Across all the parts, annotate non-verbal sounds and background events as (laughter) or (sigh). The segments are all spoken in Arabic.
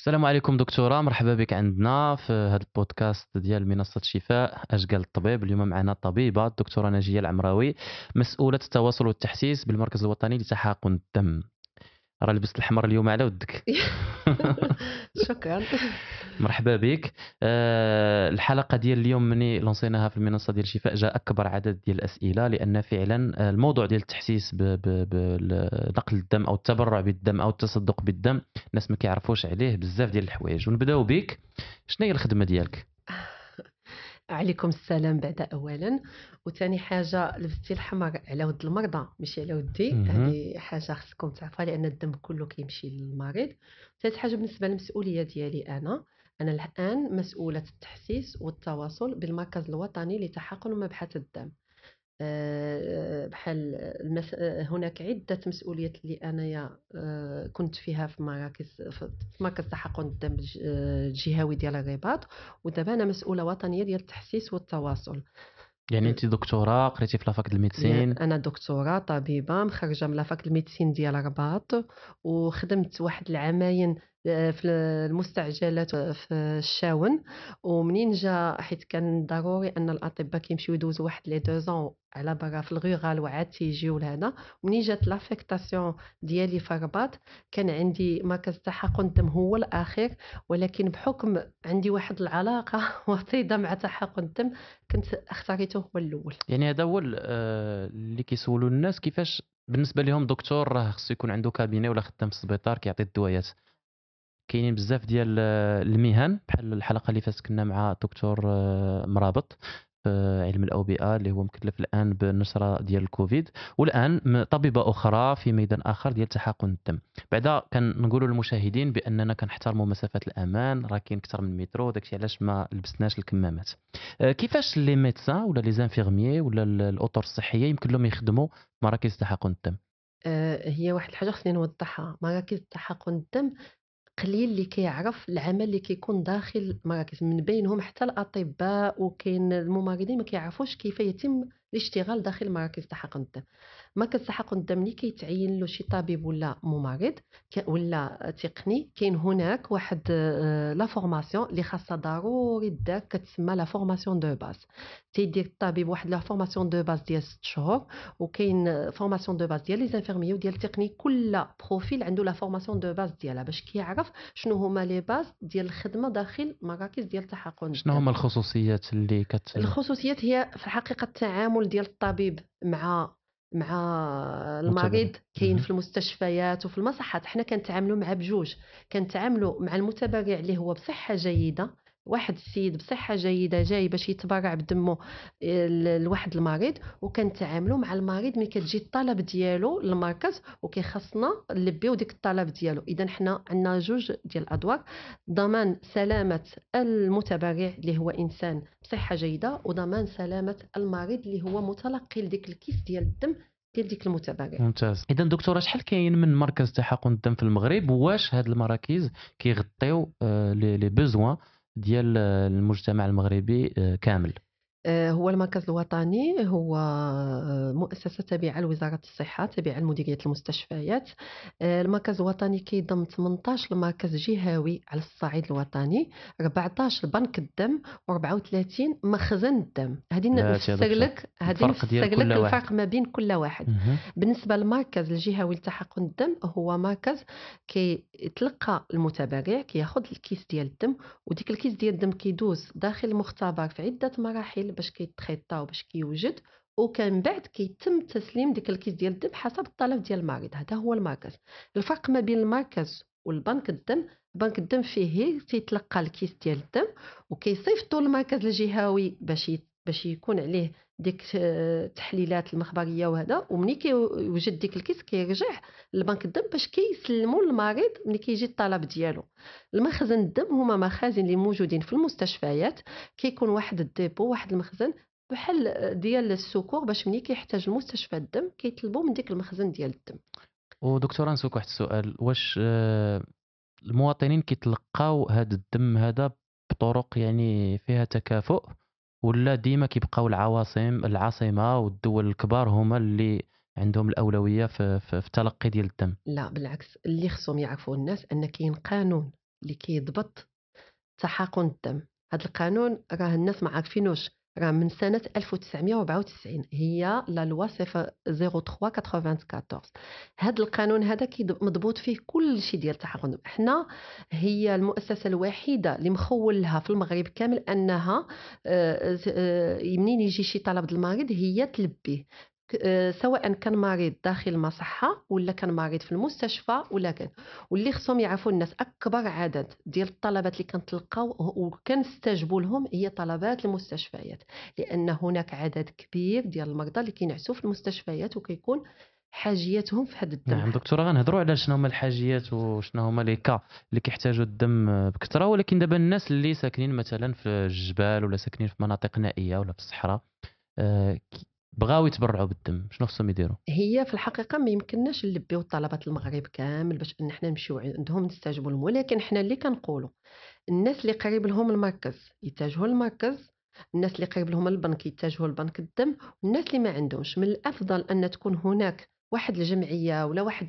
السلام عليكم دكتورة مرحبا بك عندنا في هذا البودكاست ديال منصة شفاء اش قال الطبيب. اليوم معنا طبيبة الدكتورة ناجية العمراوي مسؤولة التواصل والتحسيس بالمركز الوطني لتحقن الدم. راه لبست الحمر اليوم على ودك. (laughs) شكرا. مرحبا بك. أه الحلقة ديال اليوم مني لونسيناها في المنصة ديال شفاء. جاء أكبر عدد ديال الأسئلة لأن فعلا الموضوع ديال التحسيس بنقل الدم أو التبرع بالدم أو التصدق بالدم الناس ما كيعرفوش عليه بزاف ديال الحوايج. ونبدأو بك. شنو هي الخدمة ديالك؟ عليكم السلام بعد اولا. وثاني حاجة لبستي الحمر على ود المرضى ماشي على ودي. هذه حاجة خصكم تعرفوها لأن الدم كله كيمشي للمريض. ثالث حاجة بالنسبة للمسؤولية ديالي أنا أنا الآن مسؤولة التحسيس والتواصل بالمركز الوطني لتحقن ومبحث الدم. بحال المس... هناك عدة مسؤوليات اللي أنايا آه، كنت فيها في مراكز في مركز تحقن الدم الجهوي ديال الرباط ودابا أنا مسؤولة وطنية ديال التحسيس والتواصل. يعني انت دكتورة قريتي في la fac de médecine أنا دكتورة طبيبة مخرجة من la fac de médecine ديال الرباط وخدمت واحد العامين آه، في المستعجلات في الشاون. ومنين جا؟ حيت كان ضروري أن الأطباء كيمشيو يدوزوا واحد les deux ans على برا في ال rural وعاد تيجيو لهنا. ومنين جات لافيكتاسيون ديالي في الرباط كان عندي مركز تحقن الدم هو الاخير ولكن بحكم عندي واحد العلاقة (laughs) وطيدة مع تحقن الدم كنت اختاريته هو الأول. يعني هذا هو آه، اللي كيسولوا الناس كيفاش بالنسبة لهم دكتور راه خصو يكون عنده كابيني ولا خدام في السبيطار كيعطي الدويات كاينين بزاف ديال المهن بحال الحلقة اللي فاتت كنا مع دكتور آه، مرابط في علم الأوبئة اللي هو مكلف الآن بالنشره ديال الكوفيد. والآن طبيبة أخرى في ميدان آخر ديال تحقن الدم. بعدا كنقولوا للمشاهدين بأننا كنحترموا مسافات الأمان راه كاين أكثر من مترو داكشي علاش ما لبسناش الكمامات. آه، كيفاش les médecins ولا les infirmiers ولا الأطر الصحية يمكن لهم يخدموا مراكز تحقن الدم؟ آه، هي واحد الحاجة خصني نوضحها. مراكز تحقن الدم قليل اللي كيعرف العمل اللي كيكون داخل المراكز من بينهم حتى الأطباء وكاين الممرضين ما كيعرفوش كيف يتم الاشتغال داخل مراكز تحقن الدم. مركز تحقن الدم اللي كيتعين له شي طبيب ولا ممرض ولا تقني كاين هناك واحد آه، la formation اللي خاصها ضروري دار كتسمى la formation de base تيدير الطبيب واحد la formation de base ديال 6 شهور وكاين formation de base ديال les infirmiers وديال التقني كل profil عنده la formation de base ديالها باش كيعرف شنو هما les bases ديال الخدمة داخل مراكز ديال التحقن شنو هما الخصوصيات اللي كت الخصوصيات هي في الحقيقة التعامل ديال الطبيب مع مع المريض كاين في المستشفيات وفي المصحات. حنا كنتعاملوا مع بجوج. كنتعاملوا مع المتبرع اللي هو بصحة جيدة واحد السيد بصحة جيدة جاي باش يتبرع بدمه لواحد المريض وكنتعاملوا مع المريض ملي كتجي الطلب ديالو للمركز وكيخصنا نلبيو ديك الطلب ديالو. اذا حنا عندنا جوج ديال الأدوار. ضمان سلامة المتبرع اللي هو إنسان بصحة جيدة وضمان سلامة المريض اللي هو متلقي لديك الكيس ديال الدم ديال ديك المتبرع. ممتاز. اذا دكتورة شحال كاين من مركز تحقن الدم في المغرب؟ واش هاد المراكز كيغطيو آه، لي بوزوان ديال المجتمع المغربي آه، كامل. هو المركز الوطني هو آه، مؤسسة تابعة لوزارة الصحة تابعة لمديرية المستشفيات. المركز الوطني كيضم 18 مركز جهوي على الصعيد الوطني 14 بنك الدم و34 مخزن الدم. هذه نفسر لك هذه نفسر لك الفرق ما بين كل واحد. بالنسبة للمركز الجهوي لتحقن الدم هو مركز كيتلقى المتبرع كياخذ الكيس ديال الدم وديك الكيس ديال الدم كيدوز داخل المختبر في عدة مراحل. باش كيتخيطا وباش كيوجد وكان بعد كيتم تسليم ديك الكيس ديال الدم حسب الطلب ديال المريض هذا هو المركز. الفرق ما بين المركز والبنك الدم بنك الدم فيه تيتلقى الكيس ديال الدم وكيصيفطوا المركز الجهوي باش باش يكون عليه ديك التحليلات المخبرية وهذا ومني كيوجد ديك الكيس كيرجع لبنك الدم باش كيسلموا للمريض ملي كيجي الطلب ديالو. المخزن الدم هما مخازن اللي موجودين في المستشفيات. كيكون واحد ال dépôt واحد المخزن بحال ديال ال secours باش ملي كيحتاج المستشفى الدم كيطلبوا من ديك المخزن ديال الدم. ودكتور نسوك واحد السؤال. واش آه، المواطنين كيتلقاو هذا الدم هذا بطرق يعني فيها تكافؤ؟ ولا ديما كيبقاو العواصم العاصمة والمدن الكبار هما اللي عندهم الأولوية في, في, في التلقي ديال الدم. لا بالعكس اللي خصهم يعرفوا الناس أن كاين قانون اللي كيضبط تحقن الدم. هذا القانون راه الناس ما عارفينوش راه من سنة 1994 هي لا لوا 03 هذا القانون هذا مضبوط فيه كل شيء ديال التحقن حنا هي المؤسسة الوحيدة اللي مخول لها في المغرب كامل أنها آه، آه، منين يجي شي طلب المريض هي تلبيه. سواء كان مريض داخل المصحة ولا كان مريض في المستشفى ولا كان. واللي خصهم يعرفوا الناس أكبر عدد ديال الطلبات اللي كنتلقاو وكنستجبوا لهم هي طلبات المستشفيات. لأن هناك عدد كبير ديال المرضى اللي كينعسوا في المستشفيات وكيكون حاجياتهم في هذا الدم. نعم دكتورة غنهضروا على شنو هما الحاجيات وشنو هما لي كا اللي كيحتاجوا الدم بكثرة. ولكن دابا الناس اللي ساكنين مثلا في الجبال ولا ساكنين في مناطق نائية ولا في الصحراء آه، بغاو يتبرعوا بالدم شنو خصهم يديروا؟ هي في الحقيقة ما يمكنناش نلبيو طلبات المغرب كامل باش إن حنا نمشيو عندهم نستجيبوا لهم ولكن حنا اللي كنقولوا الناس اللي قريب لهم المركز يتجهوا للمركز الناس اللي قريب لهم البنك يتجهوا لبنك الدم والناس اللي ما عندهمش. من الأفضل أن تكون هناك واحد الجمعية ولا واحد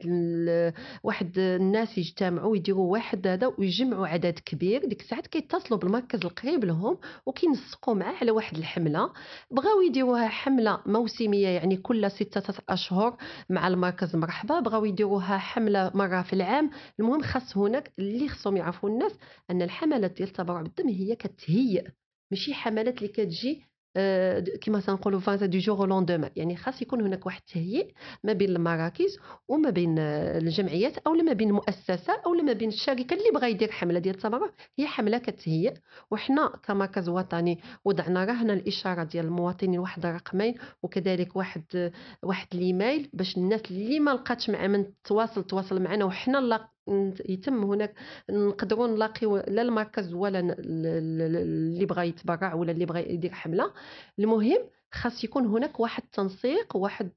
واحد الناس يجتمعوا ويديروا واحد هذا ويجمعوا عدد كبير ديك الساعات كيتصلوا بالمركز القريب لهم وكينسقوا معاه على واحد الحملة. بغاو يديروها حملة موسمية يعني كل ستة أشهر مع المركز مرحبا. بغاو يديروها حملة مرة في العام. المهم خاص هناك اللي خصهم يعرفوا الناس أن الحملات ديال التبرع بالدم هي كتهيئ ماشي حملات اللي كتجي كما تنقولوا فازا دو جور لوندومان يعني خاص يكون هناك واحد التهيئ ما بين المراكز وما بين الجمعيات أو ما بين المؤسسة أو ما بين الشركة اللي بغى يدير حملة ديال التبرع. هي حملة كتهيئ. وحنا كمركز وطني وضعنا رهن الإشارة ديال المواطنين واحد الرقمين وكذلك واحد واحد الإيميل باش الناس اللي ما لقاتش مع من تواصل تواصل معنا. وحنا يتم هناك نقدروا نلاقيو لا المركز ولا اللي بغى يتبرع ولا اللي بغى يدير حملة. المهم خاص يكون هناك واحد التنسيق واحد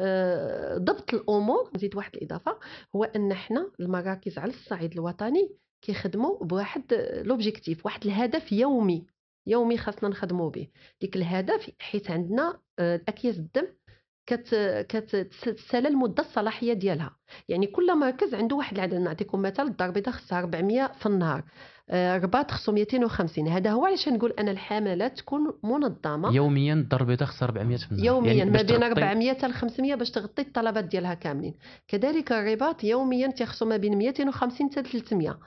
آه، ضبط الأمور. نزيد واحد الإضافة هو أن إحنا المراكز على الصعيد الوطني كيخدموا بواحد لوبجيكتيف واحد الهدف يومي. يومي خاصنا نخدموا به. ديك الهدف حيت عندنا آه، أكياس الدم كتسالى المده الصلاحية ديالها. يعني كل مركز عنده واحد العدد نعطيكم مثال الدار البيضاء خصها 400 في النهار. آه، رباط خصو 250 هذا هو علاش نقول أنا الحملات تكون منظمة. يوميا الدار البيضاء خصها 400 في النهار. يوميا يعني ما بين 400 حتى 500 باش تغطي الطلبات ديالها كاملين. كذلك الرباط يوميا تيخصو ما بين 250 حتى 300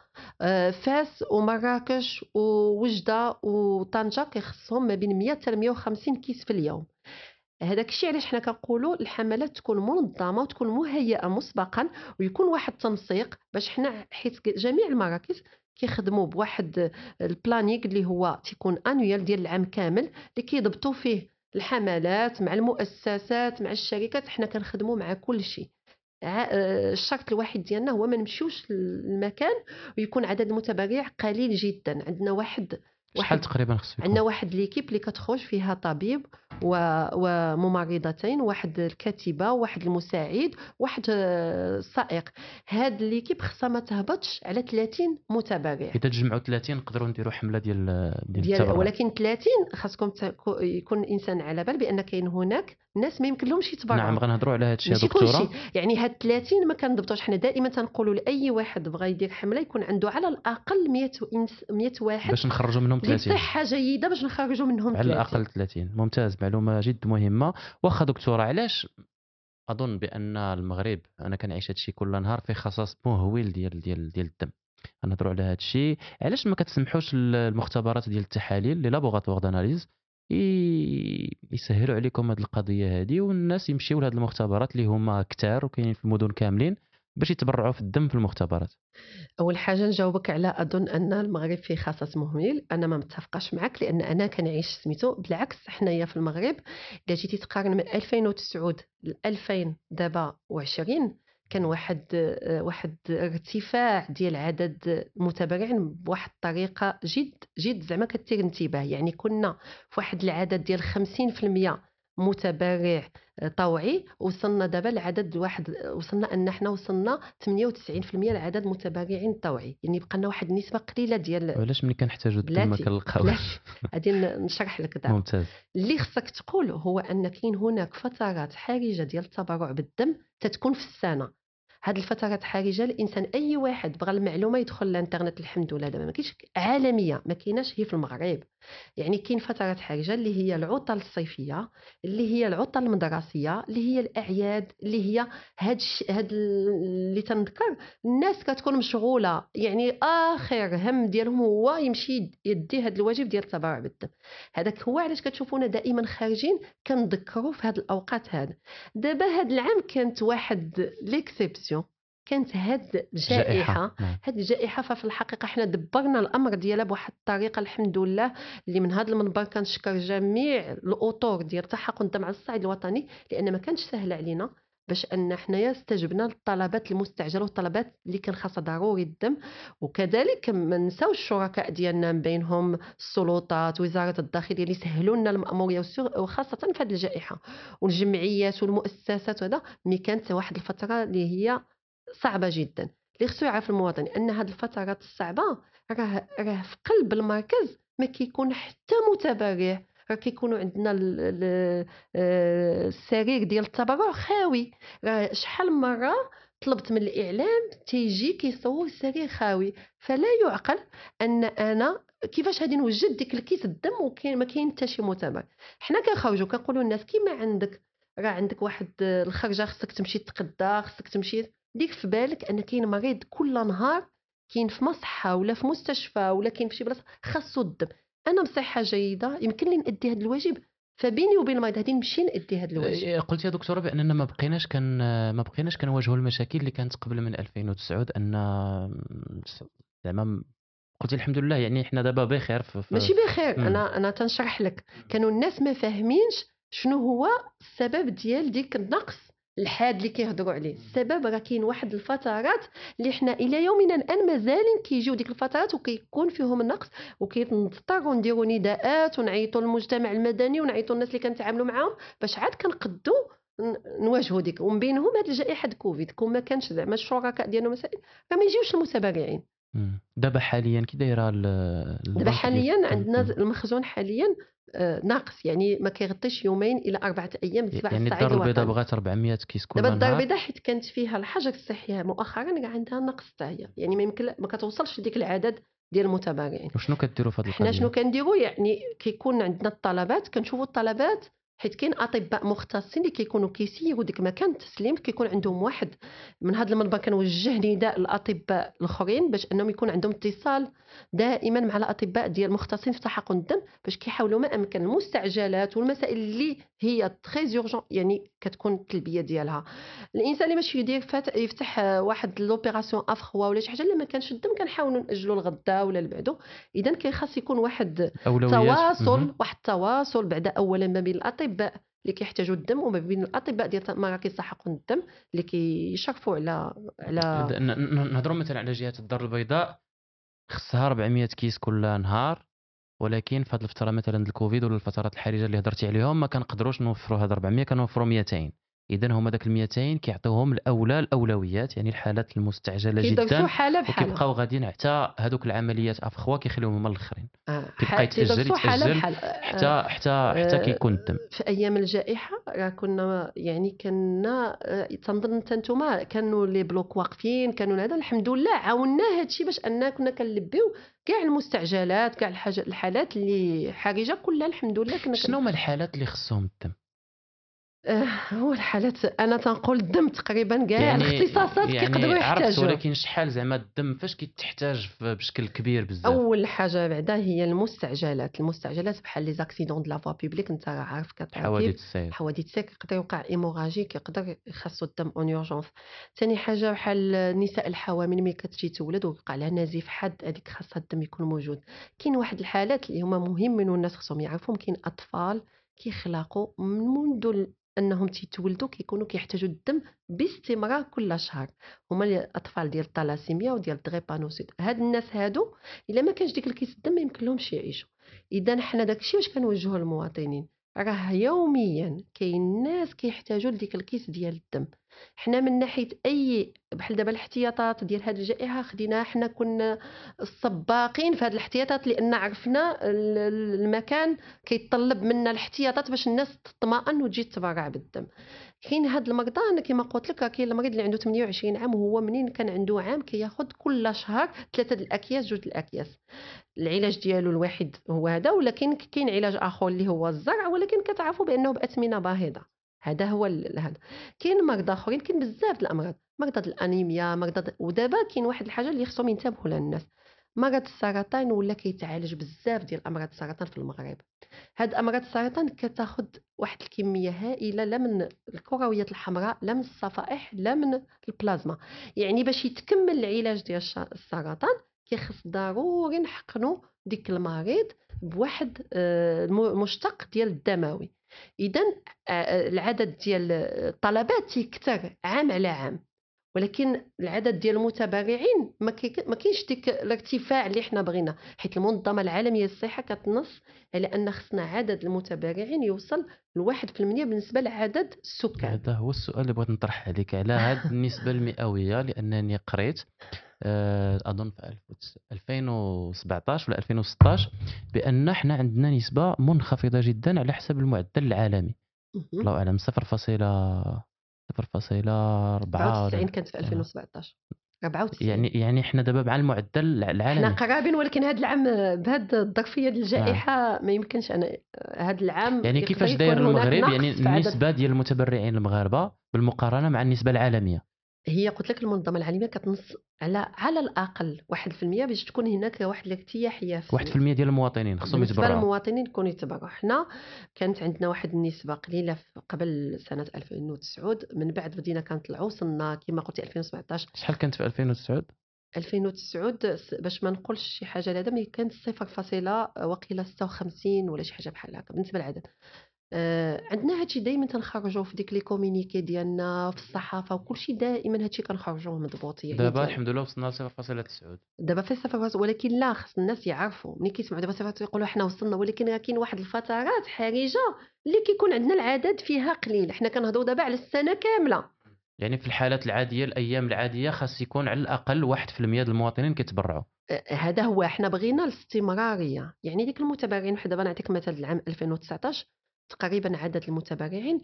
آه، فاس ومراكش ووجدة وطنجة كيخصهم ما بين 100 حتى 150 كيس في اليوم. هذاك الشيء علاش حنا كنقولوا الحملات تكون منظمة وتكون مهيئة مسبقا ويكون واحد التنسيق باش حنا حيت جميع المراكز كيخدموا بواحد planning اللي هو تيكون annuel ديال العام كامل اللي كيضبطوا فيه الحملات مع المؤسسات مع الشركات. حنا كنخدموا مع كل شيء. آه، الشرط الوحيد ديالنا هو ما نمشيوش للمكان ويكون عدد المتبرع قليل جدا. عندنا واحد شحال تقريبا خصو عندنا واحد ليكيب اللي كتخرج فيها طبيب و... وممرضتين واحد الكاتبة واحد المساعد واحد السائق هاد ليكيب خصها ما تهبطش على 30 متبرع. إذا تجمعوا 30 نقدروا نديروا حملة ديال ديال, ديال ولكن 30 خاصكم يكون الانسان على بال بأن كاين هناك الناس ما يمكن لهمش يتبرعوا. نعم غنهضروا على هذا الشيء دكتورة. يعني هاد 30 ما كنضبطوش. حنا دائما تنقولوا لأي واحد بغى يدير حملة يكون عنده على الأقل 100 100 واحد باش نخرجوا منهم 30 صحه جيدة باش نخرجوا منهم 30 على الأقل 30 ممتاز معلومة جد مهمة. واخا دكتورة علاش أظن بأن المغرب أنا كنعيش هذا الشيء كل نهار في خصاص مهول ديال ديال ديال الدم. غنهضروا على هذا الشيء. علاش ما كتسمحوش المختبرات ديال التحاليل لي لابوغاتوار داناليز يسهلوا عليكم هذه القضية هذه والناس يمشيو لهذه المختبرات اللي هما كتار وكاينين في المدن كاملين. باش يتبرعوا في الدم في المختبرات. أول حاجة نجاوبك على أظن أن المغرب فيه خصص مهمل. أنا ما متفقاش معك لأن أنا كنعيش سميتو بالعكس حنايا في المغرب. إلا جيتي تقارن من 2009 ل 2000 دابا و20 كان واحد واحد ارتفاع ديال عدد المتابعين بواحد الطريقة جد جد زعما كثير انتباه. يعني كنا في واحد العدد ديال 50% متبرع طوعي. وصلنا دابا لعدد واحد وصلنا أن إحنا وصلنا 98% لعدد متبرعين طوعي. يعني بقى لنا واحد النسبة قليلة ديال علاش ملي كنحتاجوا الدم ما كنلقاوش؟ غادي نشرح لك دابا. ممتاز. اللي خصك تقول هو أن كاين هناك فترات حرجة ديال التبرع بالدم تتكون في السنة. هاد الفترات حرجة الانسان أي واحد بغى المعلومة يدخل الانترنت الحمد لله. دابا ما كاينش عالمية ما كايناش هي في المغرب. يعني كاين فترات حرجة اللي هي العطل الصيفية اللي هي العطل المدرسية اللي هي الأعياد اللي هي هاد. هاد اللي تنذكر الناس كتكون مشغولة. يعني آخر هم ديالهم هو يمشي يدي هاد الواجب ديال التبرع بالدم هذاك هو علاش كتشوفونا دائما خارجين كنذكروا في هاد الأوقات هذا دابا هاد العام كانت واحد ليكسيبسيون كانت هاد الجائحة نعم. هاد الجائحة ففي الحقيقة حنا دبرنا الأمر ديالها بواحد الطريقة الحمد لله اللي من هذا المنبر كنشكر جميع الاطور ديال التحقق الدم على الصعيد الوطني لأن ما كانش سهل علينا باش أن حنايا استجبنا للطلبات المستعجلة والطلبات اللي كان خاصها ضروري الدم وكذلك ما نساوش الشركاء ديالنا من بينهم السلطات وزارة الداخلية اللي سهلوا لنا الماموريه وخاصة في هذه الجائحة والجمعيات والمؤسسات وهذا مي كانت واحد الفترة اللي هي صعبة جدا. اللي خصو يعرف المواطن أن هذه الفترات الصعبة راه راه في قلب المركز ما كيكون حتى متبرع. راه كيكونوا عندنا آه، السرير ديال التبرع خاوي. راه شحال مرة طلبت من الإعلام تيجي كيصور السرير خاوي. فلا يعقل أن أنا كيفاش غادي نوجد ديك الكيس الدم وكاين ما كاين حتى شي متبرع. حنا كنخرجوا كنقولوا للناس كيما عندك راه عندك واحد الخرجة خصك تمشي تقدا خصك تمشي ديك في بالك أن كاين مريض كل نهار كاين في مصحة ولا في مستشفى ولا كاين في شي بلاصة خاصو الدم. أنا بصحه جيدة يمكن لي نأدي هذا الواجب فبيني وبين المريض غادي نمشي نأدي هذا الواجب. إيه، قلت يا دكتورة بأننا ما بقيناش كان ما بقيناش كنواجهوا المشاكل اللي كانت قبل من 2009 أن زعما قلتي الحمد لله يعني حنا دابا بخير في في- ماشي بخير. أنا أنا تنشرح لك. كانوا الناس ما فاهمينش شنو هو السبب ديال ديك النقص. الحاد اللي كيهضروا عليه. السبب راه كاين واحد الفترات اللي حنا إلى يومنا الآن مازالين كيجيو ديك الفترات وكيكون فيهم النقص وكنضطروا نديروا نداءات ونعيطوا للمجتمع المدني ونعيطوا للناس اللي كنتعاملوا معاهم باش عاد كنقدوا نواجهوا ديك. ومن بينهم هاد الجائحه كوفيد. كون ما كانش زعما الشركاء ديالنا مسائل راه ما يجيوش المتبرعين. دابا حاليا كي دايرة دابا حاليا؟ عندنا. المخزون حاليا آه، ناقص يعني ما كيغطيش يومين إلى أربعة أيام بالنسبة يعني الدار البيضاء بغات 400 كيس كل دابا الدار البيضاء حيت كانت فيها الحجر الصحي مؤخرا كاع عندها نقص تاع هي. يعني ما يمكن ما كتوصلش لديك العدد ديال المتبرعين. وشنو كديروا في هذه حنا القضية؟ شنو كنديروا؟ يعني كيكون عندنا الطلبات كنشوفوا الطلبات حيت كاين أطباء مختصين اللي كيكونوا كيسيروا ديك مكان التسليم كيكون عندهم واحد من هذا المنبر كنوجه نداء للاطباء الأخرين باش أنهم يكون عندهم اتصال دائما مع الأطباء ديال المختصين في تحقن الدم باش كيحاولوا ما أمكن المستعجلات والمسائل اللي هي très urgentes يعني كتكون التلبية ديالها. الإنسان اللي باش يدير يفتح واحد l'opération à froid ولا شي حاجة اللي ما كانش الدم كنحاولوا نأجلوا لغدا ولا لبعدو اذا كان خاص يكون واحد أولويات. تواصل. واحد التواصل بعد اولا ما بين الأطباء اللي كيحتاجوا الدم وما بين الأطباء ديال مراكز تحقن الدم اللي كيشرفوا على على نهضروا مثلا على جهة الدار البيضاء خصها 400 كيس كل نهار ولكن في هذه الفترة مثلا الكوفيد ولا الفترات الحرجة اللي هضرتي عليهم ما كنقدروش نوفروا هاد 400 كنوفروا 200 إذا هما داك ال 200 كيعطيوهم الأولى الأولويات يعني الحالات المستعجلة جدا. حالة بحالة. وكيبقاو غاديين حتى هذوك العمليات افخوا كيخليوهم هما الآخرين. آه، كيبقى يتأجل بحال حتى حتى حتى آه، كيكون الدم. في أيام الجائحة راه كنا يعني كنا آه، تنظن انت نتوما كانوا لي بلوك واقفين كانوا هذا الحمد لله عاونا هذا الشيء باش ان كنا كنلبيو كاع المستعجلات كاع الحاجات الحالات اللي حرجة كلها الحمد لله كنا كن- شنو هما الحالات اللي خصهم الدم؟ آه، هو الحالات أنا تنقول الدم تقريبا كاع الاختصاصات كيقدروا يعني عرفت يحتاجوا. ولكن شحال زعما الدم فاش كيتحتاج بشكل كبير بزاف؟ أول حاجة بعدا هي المستعجلات المستعجلات بحال les accidents de la voie publique أنت راه عارف كطبيب حوادث السير حوادث سير يقدر يوقع hémorragique يقدر يخصو الدم en urgence ثاني حاجة بحال النساء الحوامل ملي كتجي تولد ويوقع لها نزيف حاد هذيك خاصها الدم يكون موجود. كاين واحد الحالات اللي هما مهمين والناس خصهم يعرفوهم كاين أطفال كيخلقوا من منذ انهم تيتولدوا كيكونوا كيحتاجوا الدم باستمرار كل شهر. هما الاطفال ديال الثلاسيميا وديال la drépanocytose هاد الناس هادو الا ما كانش ديك الكيس الدم ما يمكن لهمش يعيشوا. اذا حنا داكشي واش كنوجهوا للمواطنين؟ راه يوميا كاين ناس كيحتاجوا لديك الكيس ديال الدم. حنا من ناحية أي بحال دابا الاحتياطات ديال هذه الجائحة خديناها حنا كنا السباقين في هذه الاحتياطات لأن عرفنا المكان كيتطلب منا الاحتياطات باش الناس تطمئن وتجي تبرع بالدم. كاين هاد المرضى أنا كما قلت لك كاين المريض اللي عنده 28 عام وهو منين كان عنده عام كياخذ كل شهر ثلاثة الأكياس جوج الأكياس. العلاج ديالو الواحد هو هذا ولكن كاين علاج آخر اللي هو الزرع ولكن كتعرفوا بأنه بأثمنة باهظة. هذا هو هذا. كاين مرضى آخرين كاين بزاف الأمراض. مرضى الأنيميا مرضى ودابا كاين واحد الحاجة اللي خصهم ينتبهوا لها الناس. مرض السرطان ولا كيتعالج بزاف ديال أمراض السرطان في المغرب. هاد أمراض السرطان كتاخذ واحد الكمية هائلة لا من الكرويات الحمراء لا من الصفائح لا من البلازما. يعني باش يتكمل العلاج ديال السرطان كيخص ضروري نحقنوا ديك المريض بواحد آه، مشتق ديال الدموي. اذا آه، العدد ديال الطلبات تيكثر عام على عام ولكن العدد ديال المتبرعين ما كاينش ديك الارتفاع اللي حنا بغينا حيت المنظمة العالمية للصحة كتنص على أن خصنا عدد المتبرعين يوصل ل 1% بالنسبة لعدد السكان. هذا هو السؤال اللي بغيت نطرح عليك على هذه النسبة المئوية لأنني قريت آه، أظن في 2017 ولا 2016 بأن إحنا عندنا نسبة منخفضة جدا على حسب المعدل العالمي. الله أعلم 0. 0.4 كانت في 2017 94 يعني يعني إحنا دابا مع المعدل العالمي. إحنا قرابين ولكن هذا العام بهذه الظرفيه ديال الجائحة نعم. ما يمكنش أنا هذا العام يعني كيفاش داير المغرب؟ يعني النسبة ديال المتبرعين المغاربة بالمقارنة مع النسبة العالمية. هي قلت لك المنظمة العالمية كتنص على على الأقل 1% باش تكون هناك واحد الارتياحيه 1% ديال المواطنين خصهم يتبرعوا. بالنسبة للمواطنين يكونوا يتبرعوا. حنا كانت عندنا واحد النسبة قليلة قبل سنة 2009 من بعد بدينا كنطلعوا وصلنا كما قلتي 2017 شحال كانت في 2009 2009 باش ما نقولش شي حاجة لهذا كانت صفر فاصلة وقيله 56 ولا شي حاجة بحال هكا بالنسبة للعدد. آه، عندنا هادشي دايما تنخرجوه في ديك لي كومونيكي ديالنا في الصحافة وكلشي دائما هادشي كنخرجوه مضبوط. يعني دابا الحمد لله وصلنا ل 0.9 دابا في 0 ولكن لا خص الناس يعرفوا. ملي كيسمعوا دابا 0 يقولوا حنا وصلنا ولكن راه كاين واحد الفترات حرجة اللي كيكون عندنا العدد فيها قليل. حنا كنهضروا دابا على السنة كاملة. يعني في الحالات العادية الأيام العادية خاص يكون على الأقل 1% ديال المواطنين كيتبرعوا. آه، هذا هو. حنا بغينا الاستمرارية. يعني ديك المتبرعين دابا نعطيك مثال العام 2019 تقريبا عدد المتبرعين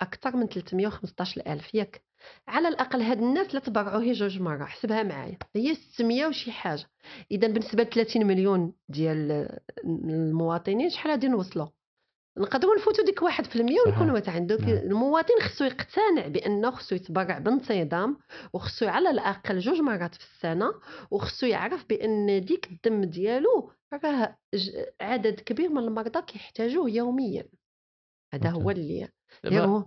أكثر من 315 ألف. ياك على الأقل هاد الناس لا تبرعوا هي جوج مرة حسبها معايا. هي 600 وشي حاجة. اذا بالنسبة ل 30 مليون ديال المواطنين شحال غادي نوصلوا نقدروا نفوتوا ديك 1% ونكونوا عندك نعم. المواطن خصو يقتنع بأنه خصو يتبرع بانتظام وخصو على الأقل جوج مرات في السنة وخصو يعرف بأن ديك الدم ديالو راه عدد كبير من المرضى كيحتاجوه يوميا. هذا هو اللي هو.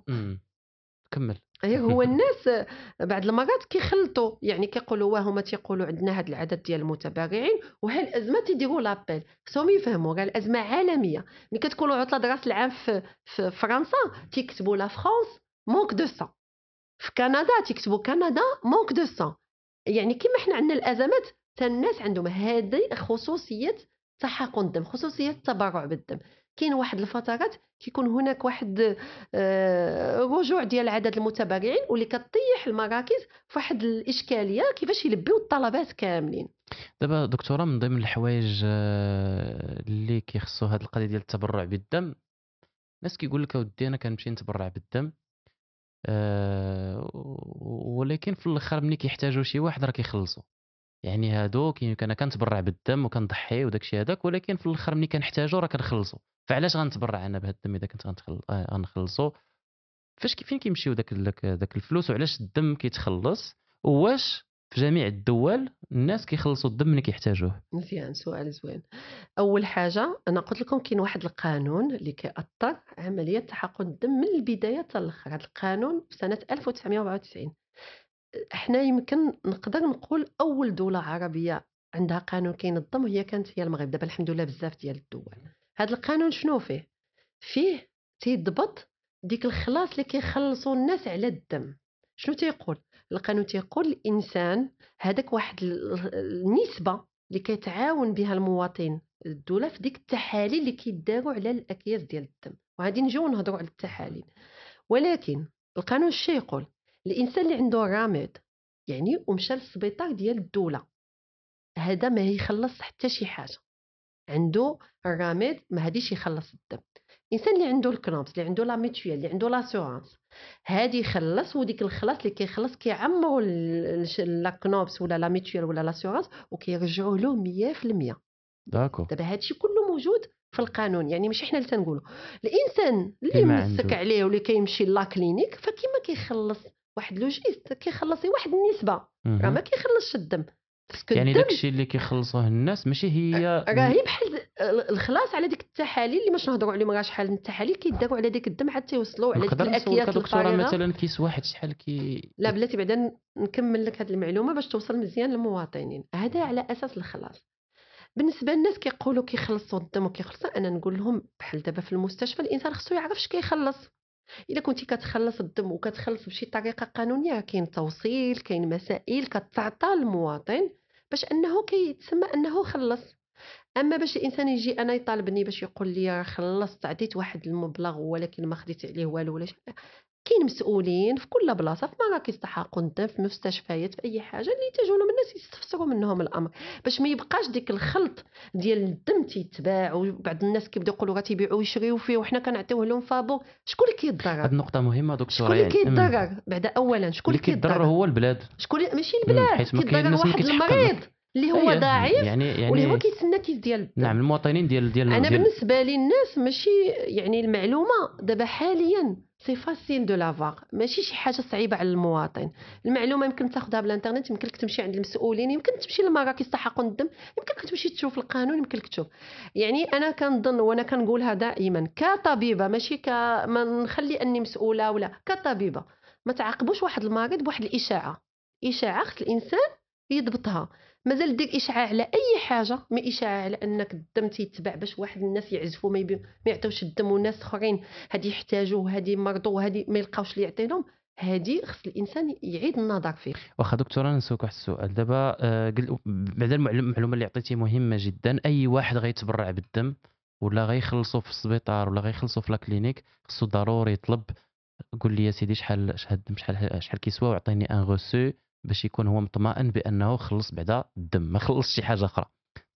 كمل. هي (laughs) هو الناس بعض المرات كيخلطوا يعني كيقولوا واه هما تيقولوا عندنا هذا العدد ديال المتبرعين وهي الأزمة تيديروا لابيل. خصهم يفهموا راه الأزمة عالمية. ملي كتكونوا عطلة راس العام في, في فرنسا تيكتبوا la France manque de sang في كندا تيكتبوا كندا manque de sang يعني كما حنا عندنا الأزمات حتى الناس عندهم هذه خصوصية تحقن الدم خصوصية التبرع بالدم. كاين واحد الفترات كيكون هناك واحد آه، رجوع ديال عدد المتبرعين واللي كطيح المراكز في واحد الإشكالية كيفاش يلبيو الطلبات كاملين. دابا دكتورة من ضمن الحوايج آه، اللي كيخصو هاد القضية ديال التبرع بالدم الناس كيقول لك أودي أنا كنمشي نتبرع بالدم أه ولكن في الآخر ملي كيحتاجوا شي واحد راه كيخلصوا يعني هادو أنا كنتبرع بالدم وكنضحي وداك الشيء هذاك ولكن في الآخر ملي كنحتاجو راه كنخلصوا فعلاش غنتبرع أنا بهذا الدم إذا كنت آه، غنخلصو؟ فاش فين كيمشيو داك داك الفلوس وعلاش الدم كيتخلص؟ وواش في جميع الدول الناس كيخلصوا الدم ملي كيحتاجوه؟ مزيان سؤال زوين. أول حاجة أنا قلت لكم كاين واحد القانون اللي كيأثر عملية تحقن الدم من البداية حتى الآخر. هذا القانون في سنه 1994 إحنا يمكن نقدر نقول أول دولة عربية عندها قانون كينظم وهي كانت هي المغرب. دابا الحمد لله بزاف ديال الدول. هذا القانون شنو فيه؟ فيه تيضبط ديك الخلاص اللي كيخلصوا الناس على الدم. شنو تيقول؟ القانون تيقول الإنسان هذاك واحد النسبة اللي كيتعاون بها المواطن الدولة في ديك التحاليل اللي كيداروا على الأكياس ديال الدم. وغادي نجيو نهضروا على التحاليل. ولكن القانون الشي يقول؟ الإنسان اللي عنده رامد يعني ومشى للسبيطار ديال الدولة. هذا ما يخلص حتى شي حاجة. عنده الراميد ما هاديش يخلص الدم. الإنسان اللي عنده الكنوبس اللي عنده la mutuelle اللي عنده l'assurance هادي يخلص وديك الخلاص اللي كيخلص كيعمروا la CNOPS ولا la mutuelle ولا l'assurance وكيرجعوا له 100% d'accord دابا هادشي كله موجود في القانون يعني ماشي حنا اللي تنقولوا الإنسان اللي مسك. عليه واللي كيمشي la clinique فكيما كيخلص. واحد لوجيست كيخلص واحد النسبة راه. ما كيخلصش الدم. يعني داكشي اللي كيخلصوه الناس ماشي هي راهي بحال الخلاص على ديك التحاليل اللي باش نهضروا عليهم راه شحال من التحاليل كيداروا على ديك الدم حتى يوصلوا على ديك الأكياس الفارغه مثلا كيس واحد شحال كي لا بلاتي بعدا نكمل لك هذه المعلومة باش توصل مزيان للمواطنين. هذا على أساس الخلاص. بالنسبة للناس كيقولوا كيخلصوا الدم وكيخلصوا أنا نقول لهم بحال دابا في المستشفى الإنسان خصو يعرف اش كيخلص. إلا كنتي كتخلص الدم وكتخلص بشي طريقة قانونية كاين توصيل كاين مسائل كتعطى للمواطن باش أنه كيتسمى أنه خلص. أما باش الإنسان يجي أنا يطالبني باش يقول لي خلصت عطيت واحد المبلغ ولكن ما خديت عليه والو ولا كاين مسؤولين في كل بلاصة في مراكز تحقن الدم في مستشفيات في أي حاجة اللي يتجهوا لهم الناس يستفسروا منهم الأمر. باش ما يبقاش ديك الخلط ديال الدم تيتباع وبعض الناس كيبداو يقولوا راه تيبيعوا ويشريو فيه وحنا كنعطيوه لهم فابور شكون اللي كيتضرر؟ هاد النقطة مهمة دكتوره شكون اللي. أمم. كيتضرر؟ بعدا اولا شكون اللي كيتضرر هو البلاد. شكون ماشي البلاد كيتضرر واحد. المريض. اللي هو أيه. ضعيف يعني واللي هو يعني كيتسنى كيس ديال نعم المواطنين ديال ديال أنا ديال بالنسبة لي الناس ماشي يعني المعلومة دابا حاليا c'est facile de l'avoir ماشي شي حاجة صعيبة على المواطن. المعلومة يمكن تاخذها بالانترنت يمكن لك تمشي عند المسؤولين يمكن تمشي لمراكز تحقن الدم يمكن لك تمشي تشوف القانون يمكن لك تشوف. يعني أنا كنظن وأنا كنقولها دائما كطبيبة ماشي ك ما نخلي أني مسؤولة ولا كطبيبة. ما تعاقبوش واحد المريض بواحد الإشاعة. إشاعة خص الإنسان يضبطها. مازال دير اشاعه على أي حاجة ما اشاعه على أنك الدم تيتباع باش واحد الناس يعزفوا ما. ما يعطيوش الدم وناس آخرين هادي يحتاجوه هادي مرضوا وهادي ما يلقاوش اللي يعطي لهم هادي خص الإنسان يعيد النظر فيه واخا دكتورة نسوك واحد السؤال دابا آه، بعد المعلومه المعلومة اللي عطيتي مهمة جدا أي واحد غيتبرع بالدم ولا غيخلصوا في السبيطار ولا غيخلصوا في la clinique خصو ضروري يطلب قول لي يا سيدي شحال شحال شحال شحال كيسوى وعطيني ان غوسو باش يكون هو مطمئن بأنه خلص بعدا الدم ما خلص شي حاجة أخرى.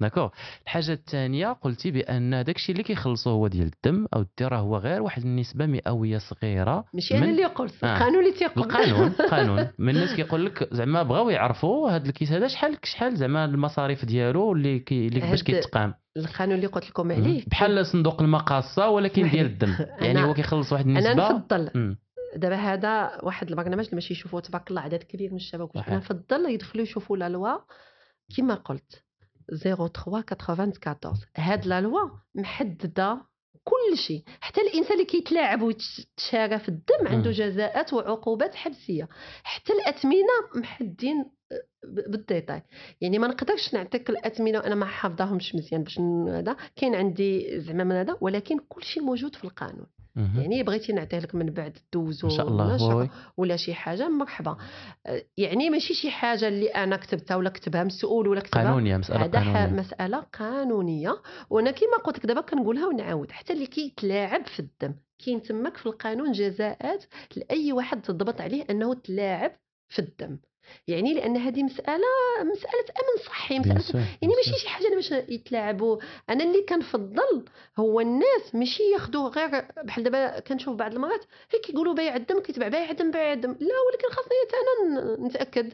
d'accord؟ الحاجة الثانية قلتي بأن داكشي اللي كيخلصوا هو ديال الدم أو الدي راه هو غير واحد النسبة مئوية صغيرة ماشي أنا اللي قلت آه. القانون اللي تيقول. القانون (laughs) القانون. من الناس كيقول لك زعما بغاو يعرفوا هذا الكيس هذا شحال شحال زعما المصاريف ديالو اللي كي اللي باش كيتقام. القانون اللي قلت لكم عليه بحال صندوق المقاصة ولكن ديال. الدم (laughs) يعني هو كيخلص واحد أنا النسبة نفضل مم. دابا هذا واحد البرنامج اللي ماشي يشوفوه تبارك الله عدد كبير من الشباب. أنا نفضل يدخلوا يشوفوا لا لوا كما قلت 0394 هاد لا لوا محددة كل شيء حتى الإنسان اللي كيتلاعب ويتشارى في الدم عنده. جزاءات وعقوبات حبسية حتى الاثمنه محدين بال détail يعني ما نقدرش نعطيك الأثمنة وأنا ما حافظاهمش مزيان باش هذا. كاين عندي زعما من هذا ولكن كل شيء موجود في القانون. يعني بغيتي نعطيه لك من بعد دوزو إن شاء الله oui. ولا شي حاجة مرحبا. أه، يعني ماشي شي حاجة اللي أنا كتبتها ولا كتبها مسؤول ولا كتبها. قانونية مسألة قانونية. مسألة قانونية. وأنا كما قلت لك دابا كنقولها ونعاود. حتى اللي كيتلاعب في الدم كاين تماك في القانون جزاءات لأي واحد تضبط عليه أنه تلاعب في الدم. يعني لأن هذه مسألة مسألة أمن صحي مسألة يعني ماشي. شي حاجة باش يتلاعبوا. أنا اللي كنفضل هو الناس ماشي ياخذوا غير بحال دابا كنشوف بعض المرات هي كيقولوا بيع الدم كيتباع بيع الدم بيع الدم. لا ولكن خاصني حتى أنا نتأكد.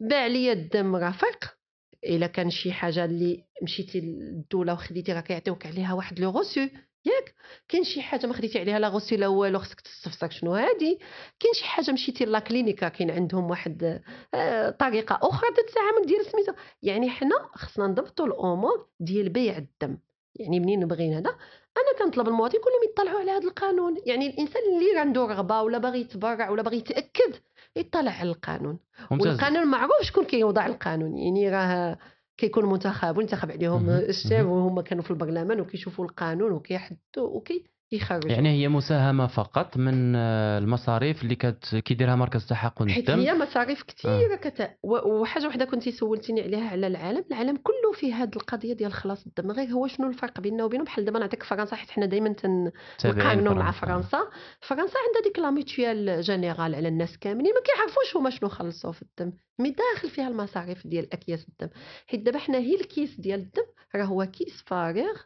باع لي الدم رفيق إلا كان شي حاجة اللي مشيتي للدولة وخديتي راه كيعطيوك عليها واحد لو غوسو. ياك. كاين شي حاجة ما خديتي عليها لا غوسو لا والو خصك تستفسر شنو هادي. كاين شي حاجة مشيتي لا كلينيكا كاين عندهم واحد آه، طريقة أخرى تتعامل ديال سميتو يعني حنا خصنا نضبطوا الأمور ديال بيع الدم. يعني منين بغينا هذا؟ أنا كنطلب المواطن كلهم يطلعوا على هذا القانون. يعني الإنسان اللي عنده رغبة ولا باغي يتبرع ولا باغي يتأكد يطلع على القانون. ممتاز. والقانون معروف شكون كيوضع القانون. يعني راه كيكون منتخب وينتخب عليهم. الشعب مهم. وهم كانوا في البرلمان وكيشوفوا القانون وكيحدوا وكي يخرجوا. يعني هي مساهمة فقط من آه، المصاريف اللي كت- كيديرها مركز تحقن حيت الدم؟ هي مصاريف كثيره كت... و- وحاجة وحدة كنتي سولتيني عليها على العالم العالم كله فيه هذه القضية ديال خلاص الدم. غير هو شنو الفرق بيننا وبينهم بحال دابا نعطيك فرنسا حيت حنا دائما تن... تابعين نقارنوا مع فرنسا. فرنسا. عندها ديك la mutuelle générale على الناس كاملين ما كيعرفوش هما شنو خلصوا في الدم. مي داخل فيها المصاريف ديال أكياس الدم. حيت دابا حنا هي الكيس ديال الدم راه هو كيس فارغ.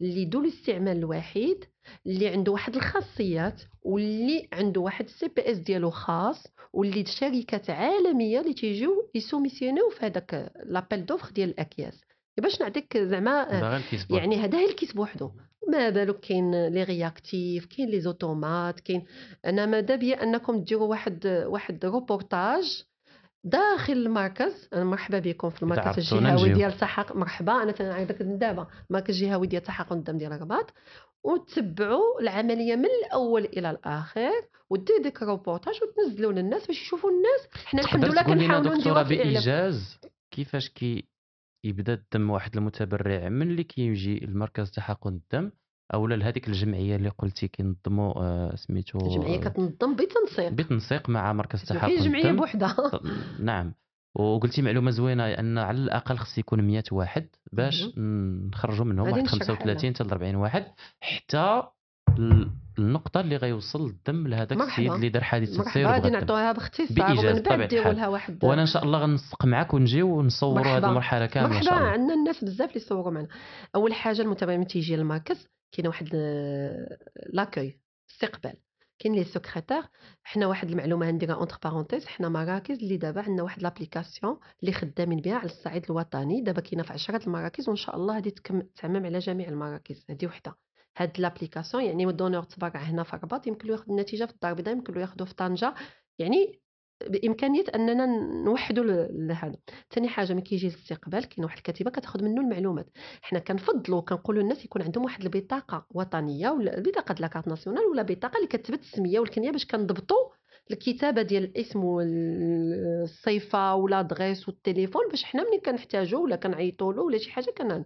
اللي ذو الاستعمال الوحيد اللي عنده واحد الخاصيات واللي عنده واحد السي بي إس ديالو خاص واللي شركات عالمية اللي تيجيو يسوميسيونيو في هذاك لابيل دوفر ديال الأكياس باش نعطيك زعما بوحدو. يعني هذا هي الكيس بوحدو ما بالك كاين لي رياكتيف كاين لي زوتومات كاين أنا ماذا بيا أنكم ديروا واحد واحد روبورتاج داخل المركز أنا مرحبا بكم في المركز الجهوي. ديال تحقق مرحبا أنا تنعيطك من دابا المركز الجهوي ديال تحقق الدم ديال الرباط. وتتبعوا العملية من الأول إلى الآخر ودير ديك الروبورتاج وتنزلوا للناس باش يشوفوا الناس. حنا الحمد لله كنحاولوا نديروا بايجاز كيفاش كي يبدا الدم واحد المتبرع من اللي كيجي المركز تحقن الدم اولا لهذيك الجمعية اللي قلتي كينظموا آه، سميتو الجمعيه كتنظم بتنسيق بتنسيق مع مركز ما تحقن كاينش جمعية الدم بوحدها. نعم. وقلتي معلومة زوينة أن على الأقل خص يكون 100 واحد باش. نخرجوا منهم واحد نشرح 35 حتى ل 40 واحد حتى ال- النقطة اللي غيوصل الدم لهذاك. السيد اللي دار حادثة السير مرحبا غادي. نعطوها باختصار ومن بعد ديروا. لها واحد. وأنا إن شاء الله غنسق معك ونجيو ونصوروا هذه كاملة إن مرحبا. عندنا الناس بزاف اللي يصوروا معنا. أول حاجة المتابع تيجي للمركز كاين واحد l'accueil استقبال. كاين les secrétaires حنا واحد المعلومة نديرها entre parenthèses حنا مراكز اللي دابا عندنا واحد l'application اللي خدامين بها على الصعيد الوطني. دابا كاينة في 10 المراكز وإن شاء الله تكم- تعمم على جميع المراكز. هذه وحدة. هاد l'application يعني ال donneur تبرع هنا في الرباط يمكن له ياخذ النتيجة في الدار البيضاء يمكن له ياخذه في طنجة. يعني بإمكانية أننا نوحدوا لهذا. ثاني حاجة ملي كيجي الاستقبال كاين واحد الكتيبه كتاخذ منه المعلومات. حنا كنفضلوا كنقولوا للناس يكون عندهم واحد البطاقة وطنية ولا البطاقه ديال la carte nationale ولا بطاقة اللي كتثبت السمية والكنيه باش كنضبطوا الكتابة ديال الاسم والصيفه و l'adresse والتليفون باش حنا ملي كنحتاجو ولا كنعيطوا له ولا شي حاجة كن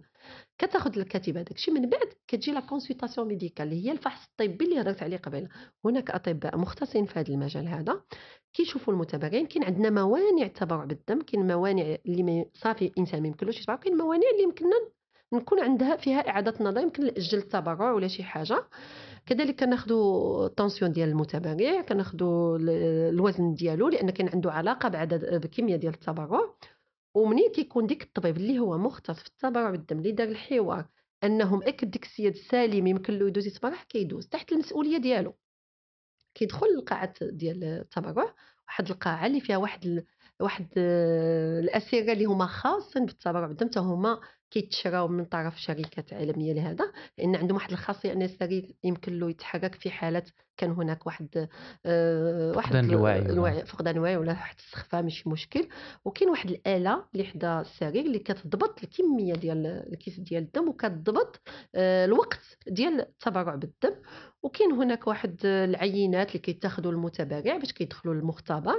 كتاخذ الكتيبه داكشي من بعد كتجي la consultation médicale اللي هي الفحص الطبي اللي هضرت عليه قبل هناك أطباء مختصين في هذا المجال هذا. كيشوفوا المتبرعين كاين عندنا موانع التبرع بالدم كاين موانع اللي صافي الإنسان ما يمكنلوش يتبرع كاين موانع اللي يمكننا نكون عندها فيها إعادة نظر يمكن ناجل التبرع ولا شي حاجة. كذلك كناخذوا الطونسيون ديال المتبرع كناخذوا ال- الوزن ديالو لأن كان عنده علاقة بعدد بكميه ديال التبرع. ومنين كيكون ديك الطبيب اللي هو مختص في التبرع بالدم اللي دار الحوار أنهم اكد ديك السيد سالم يمكن له يدوز يتبرع كيدوز تحت المسؤولية ديالو. كيدخل للقاعه ديال التبرع واحد القاعة اللي فيها واحد. واحد الاسره اللي هما خاصين بالتبرع بالدم حتى هما كيتشراو من طرف شركات عالمية لهذا لأن عندهم واحد الخاصية أن السرير يمكن له يتحرك في حاله كان هناك واحد آه، واحد فقدان الوعي الوعي فقدان الوعي ولا واحد السخفه ماشي مشكل. وكاين واحد الآلة اللي حدا السرير اللي كتضبط الكمية ديال الكيس ديال الدم وكتضبط آه، الوقت ديال التبرع بالدم. وكاين هناك واحد العينات اللي كيتاخذوا المتبرع باش كيدخلوا للمختبر.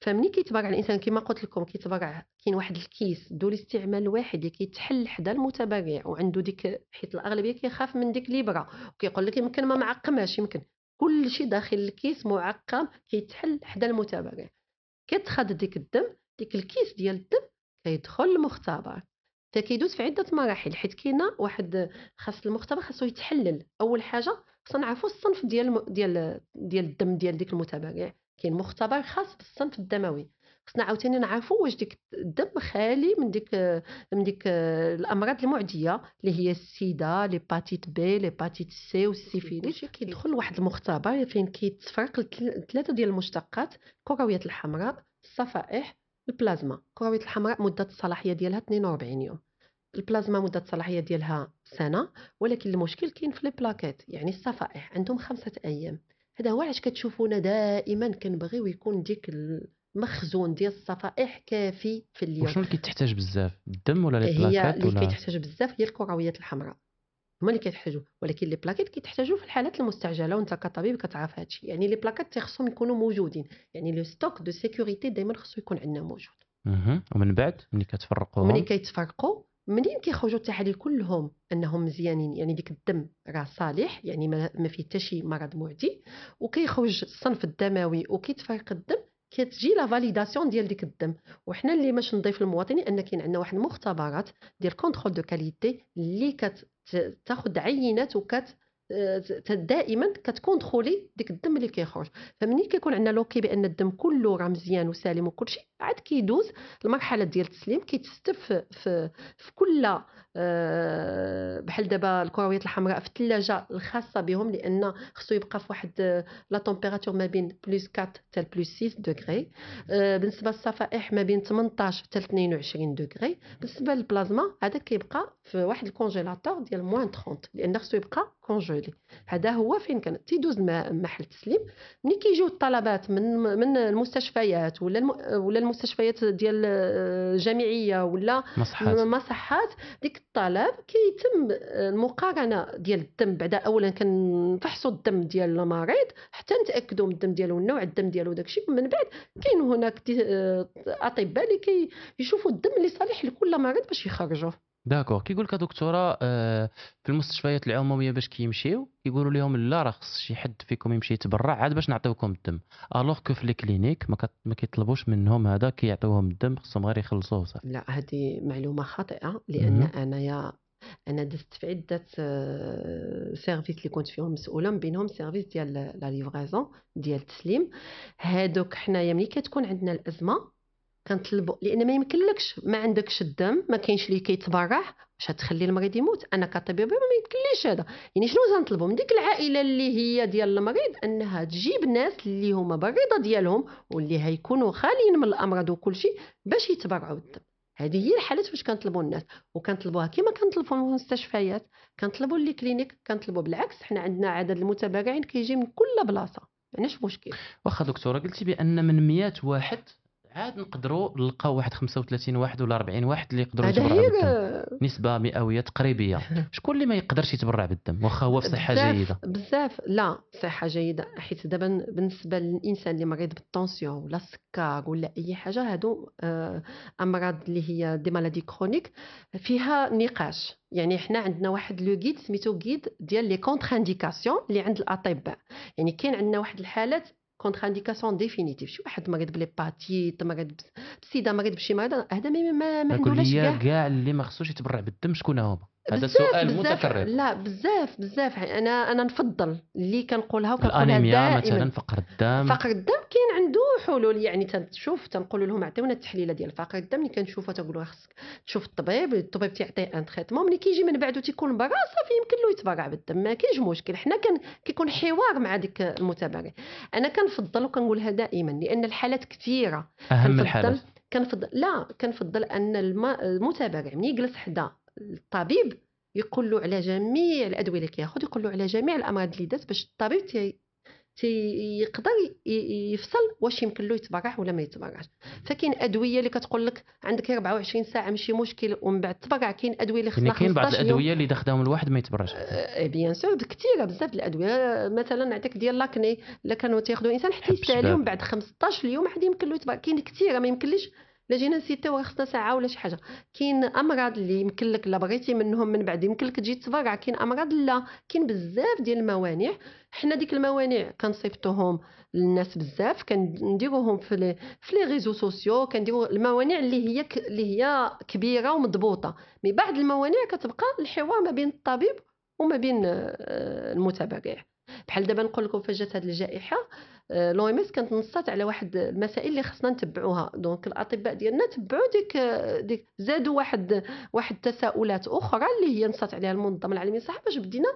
فملي كيتبرع الإنسان كما قلت لكم كيتبرع كاين واحد الكيس ذو الاستعمال الواحد اللي كيتحل حدا المتبرع وعنده ديك حيت الأغلبية كيخاف من ديك الابره وكيقول لك يمكن ما معقماش يمكن كل شيء داخل الكيس معقم كيتحل حدا المتبرع كتخد ديك الدم ديك الكيس ديال الدم كيدخل المختبر فكيدوز في عدة مراحل حيت كاينة واحد خاص المختبر خاصو يتحلل. أول حاجة خصنا نعرفوا الصنف ديال ديال ديال الدم ديال ديك المتبرع كاين مختبر خاص بالصنف الدموي. خصنا عاوتاني نعرفوا واش ديك الدم خالي من ديك من ديك الأمراض المعدية اللي هي السيدا l'hépatite B l'hépatite C والسيفيليس كيدخل لواحد المختبر فين كيتفرق ثلاثة ديال المشتقات الكرويات الحمراء الصفائح البلازما. الكرويات الحمراء مدة الصلاحية ديالها 42 يوم. البلازما مدة الصلاحية ديالها سنة ولكن المشكل كاين في les plaquettes يعني الصفائح عندهم خمسة أيام. هذا هو علاش كتشوفونا دائما كنبغيو يكون ديك المخزون ديال الصفائح كافي في اليوم. وشنو اللي كيتحتاج بزاف؟ الدم ولا لي هي اللي كيتحتاج بزاف هي الكرويات الحمراء. هما اللي كيتحتاجوا ولكن les plaquettes كيتحتاجوا في الحالات المستعجلة وانت كطبيب كتعرف هادشي. يعني les plaquettes خصهم يكونوا موجودين. يعني le stock de sécurité دائما خصو يكون عندنا موجود. مهم. ومن بعد؟ ملي كتفرقوهم؟ وملي كيتفرقوا منين كيخرجوا التحاليل كلهم انهم مزيانين؟ يعني ديك الدم راه صالح يعني ما ما فيه حتى شي مرض معدي وكيخرج الصنف الدموي وكيتفرق الدم كتجي la validation ديال ديك الدم. وحنا اللي باش نضيف للمواطنين أن كاين عندنا واحد المختبرات ديال contrôle de qualité اللي كتاخذ عينات وكت دائما كت contrôler ديك الدم اللي كيخرج. فمنين كيكون عندنا l'OK بأن الدم كله راه مزيان وسالم وكل شيء عاد كيدوز المرحله ديال التسليم كيتستف في, في, كل بحال دابا الكرويات الحمراء في الثلاجه الخاصة بهم لأن خصو يبقى في واحد la température ما بين plus 4 حتى plus 6 degrés آه، بالنسبة للصفائح ما بين 18 حتى 22 degrés بالنسبة للبلازما هذا كيبقى في واحد ال congélateur ديال moins 30 لأن خصو يبقى congelé هذا هو فين كان؟ تيدوز محل التسليم ملي كيجيو الطلبات من من المستشفيات ولا الم... ولا المستشفيات ديال الجامعيه ولا مصحات. مصحات ديك الطلب كيتم المقارنة ديال الدم بعدا اولا كنفحصوا الدم ديال المريض حتى نتأكدوا من الدم ديالو النوع الدم ديالو داكشي. من بعد كاين هناك أطباء اللي كيشوفوا الدم اللي صالح لكل مريض باش يخرجوه. d'accord. كيقول لك دكتوره آه، في المستشفيات العموميه باش كيمشيو كيقولوا لهم لا راه خص شي حد فيكم يمشي يتبرع عاد باش نعطيوكم الدم. alors que في ال clinique ما, ما كيطلبوش منهم هذا كيعطيوهم الدم خصهم غير يخلصوا وصافي لا هذه معلومة خاطئة لأن أنايا أنا دزت في عدة services اللي كنت فيهم مسؤولة من بينهم service ديال la livraison ديال التسليم هادوك حنايا ملي كتكون عندنا الأزمة كنطلبوا لأن ما يمكنلكش ما عندكش الدم ما كاينش اللي كيتبرع واش غتخلي المريض يموت. أنا كطبيب ما يمكنليش هذا. يعني شنو غنطلبوا من ديك العائلة اللي هي ديال المريض أنها تجيب ناس اللي هما بالرضا ديالهم واللي هيكونوا خاليين من الأمراض وكل شيء باش يتبرعوا الدم. هذه هي الحالات فاش كنطلبوا الناس. وكنطلبوها كما كنطلبوا المستشفيات. كنطلبوا لي كلينيك كنطلبوا بالعكس. حنا عندنا عدد المتبرعين كيجي من كل بلاصة. ما مشكل؟ واخا دكتورة قلتي بأن من 100 واحد عاد نقدروا نلقاو واحد 35 واحد ولا 40 واحد اللي يقدروا يتبرعوا بالدم. نسبة مئوية تقريبية. (laughs) شكون اللي ما يقدرش يتبرع بالدم؟ واخا هو في صحه جيدة. بزاف لا صحه جيدة. حيت دابا بالنسبة للإنسان اللي مريض بال tension ولا السكر ولا أي حاجة هادو آه، أمراض اللي هي des maladies chroniques فيها نقاش. يعني حنا عندنا واحد le guide سميتو guide ديال les contre-indications اللي عند الأطباء. يعني كاين عندنا واحد الحالات contre-indications définitives. شي واحد مريض ب l'hépatite مريض بسيده مريض بشي مرض هذا ما ما نقولوش كاع. اللي ما خصوش يتبرع بالدم شكون هما؟ هذا سؤال متكرر لا بزاف بزاف. أنا أنا نفضل اللي كنقولها وكنقولها الانيميا مثلا فقر الدم. فقر الدم كاين عنده حلول. يعني تنشوف تنقول لهم عطيونا التحليله ديال فقر الدم. اللي كنشوفها تنقولوا خصك تشوف الطبيب الطبيب تيعطيه un traitement. ملي كيجي من بعده تيكون برا صافي يمكن له يتبرع بالدم. ما كاينش مشكل. حنا كان كيكون حوار مع ديك المتبرع أنا كنفضل وكنقولها دائما لأن الحالات كثيرة. أهم الحالات. كنفضل لا كنفضل أن المتبرع ملي يجلس حدا الطبيب يقول له على جميع الأدوية اللي كياخذ يقول له على جميع الأمراض اللي دات باش الطبيب تي يقدر يفصل واش يمكن له يتبرع ولا ما يتبرعش. فكاين أدوية اللي كتقول لك عندك 24 ساعة ماشي مشكل ومن بعد تبرع كاين أدوية اللي خصها يعني كاين بعض الأدوية اللي اذا خداهم الواحد ما يتبرعش. bien sûr كثيره بزاف الأدوية. مثلا نعطيك ديال l'acné الا كانوا تياخذوا انسان حتى يسالي ومن بعد 15 يوم عاد يمكن له يتبرع. كاين كثيره ما يمكنليش لا جينا نسيتيو خصنا ساعة ولا شي حاجة. كاين أمراض اللي يمكن لك لا بغيتي منهم من بعد يمكن لك تجي تبرع كاين أمراض لا كاين بزاف ديال الموانع. حنا ديك الموانع كنصيفطوهم للناس بزاف كنديروهم في لي في لي ريزو سوسيو كنديروا الموانع اللي هي ك... اللي هي كبيرة ومضبوطة. mais بعض الموانع كتبقى الحوار ما بين الطبيب وما بين آه، المتبرع. بحال دابا نقول لكم فاش جات هذه الجائحة. l'OMS كانت نصات على واحد المسائل اللي خصنا نتبعوها. donc الأطباء ديالنا تبعوا ديك ديك زادوا واحد واحد التساؤلات أخرى اللي هي نصات عليها المنظمة العالمية للصحه باش بدينا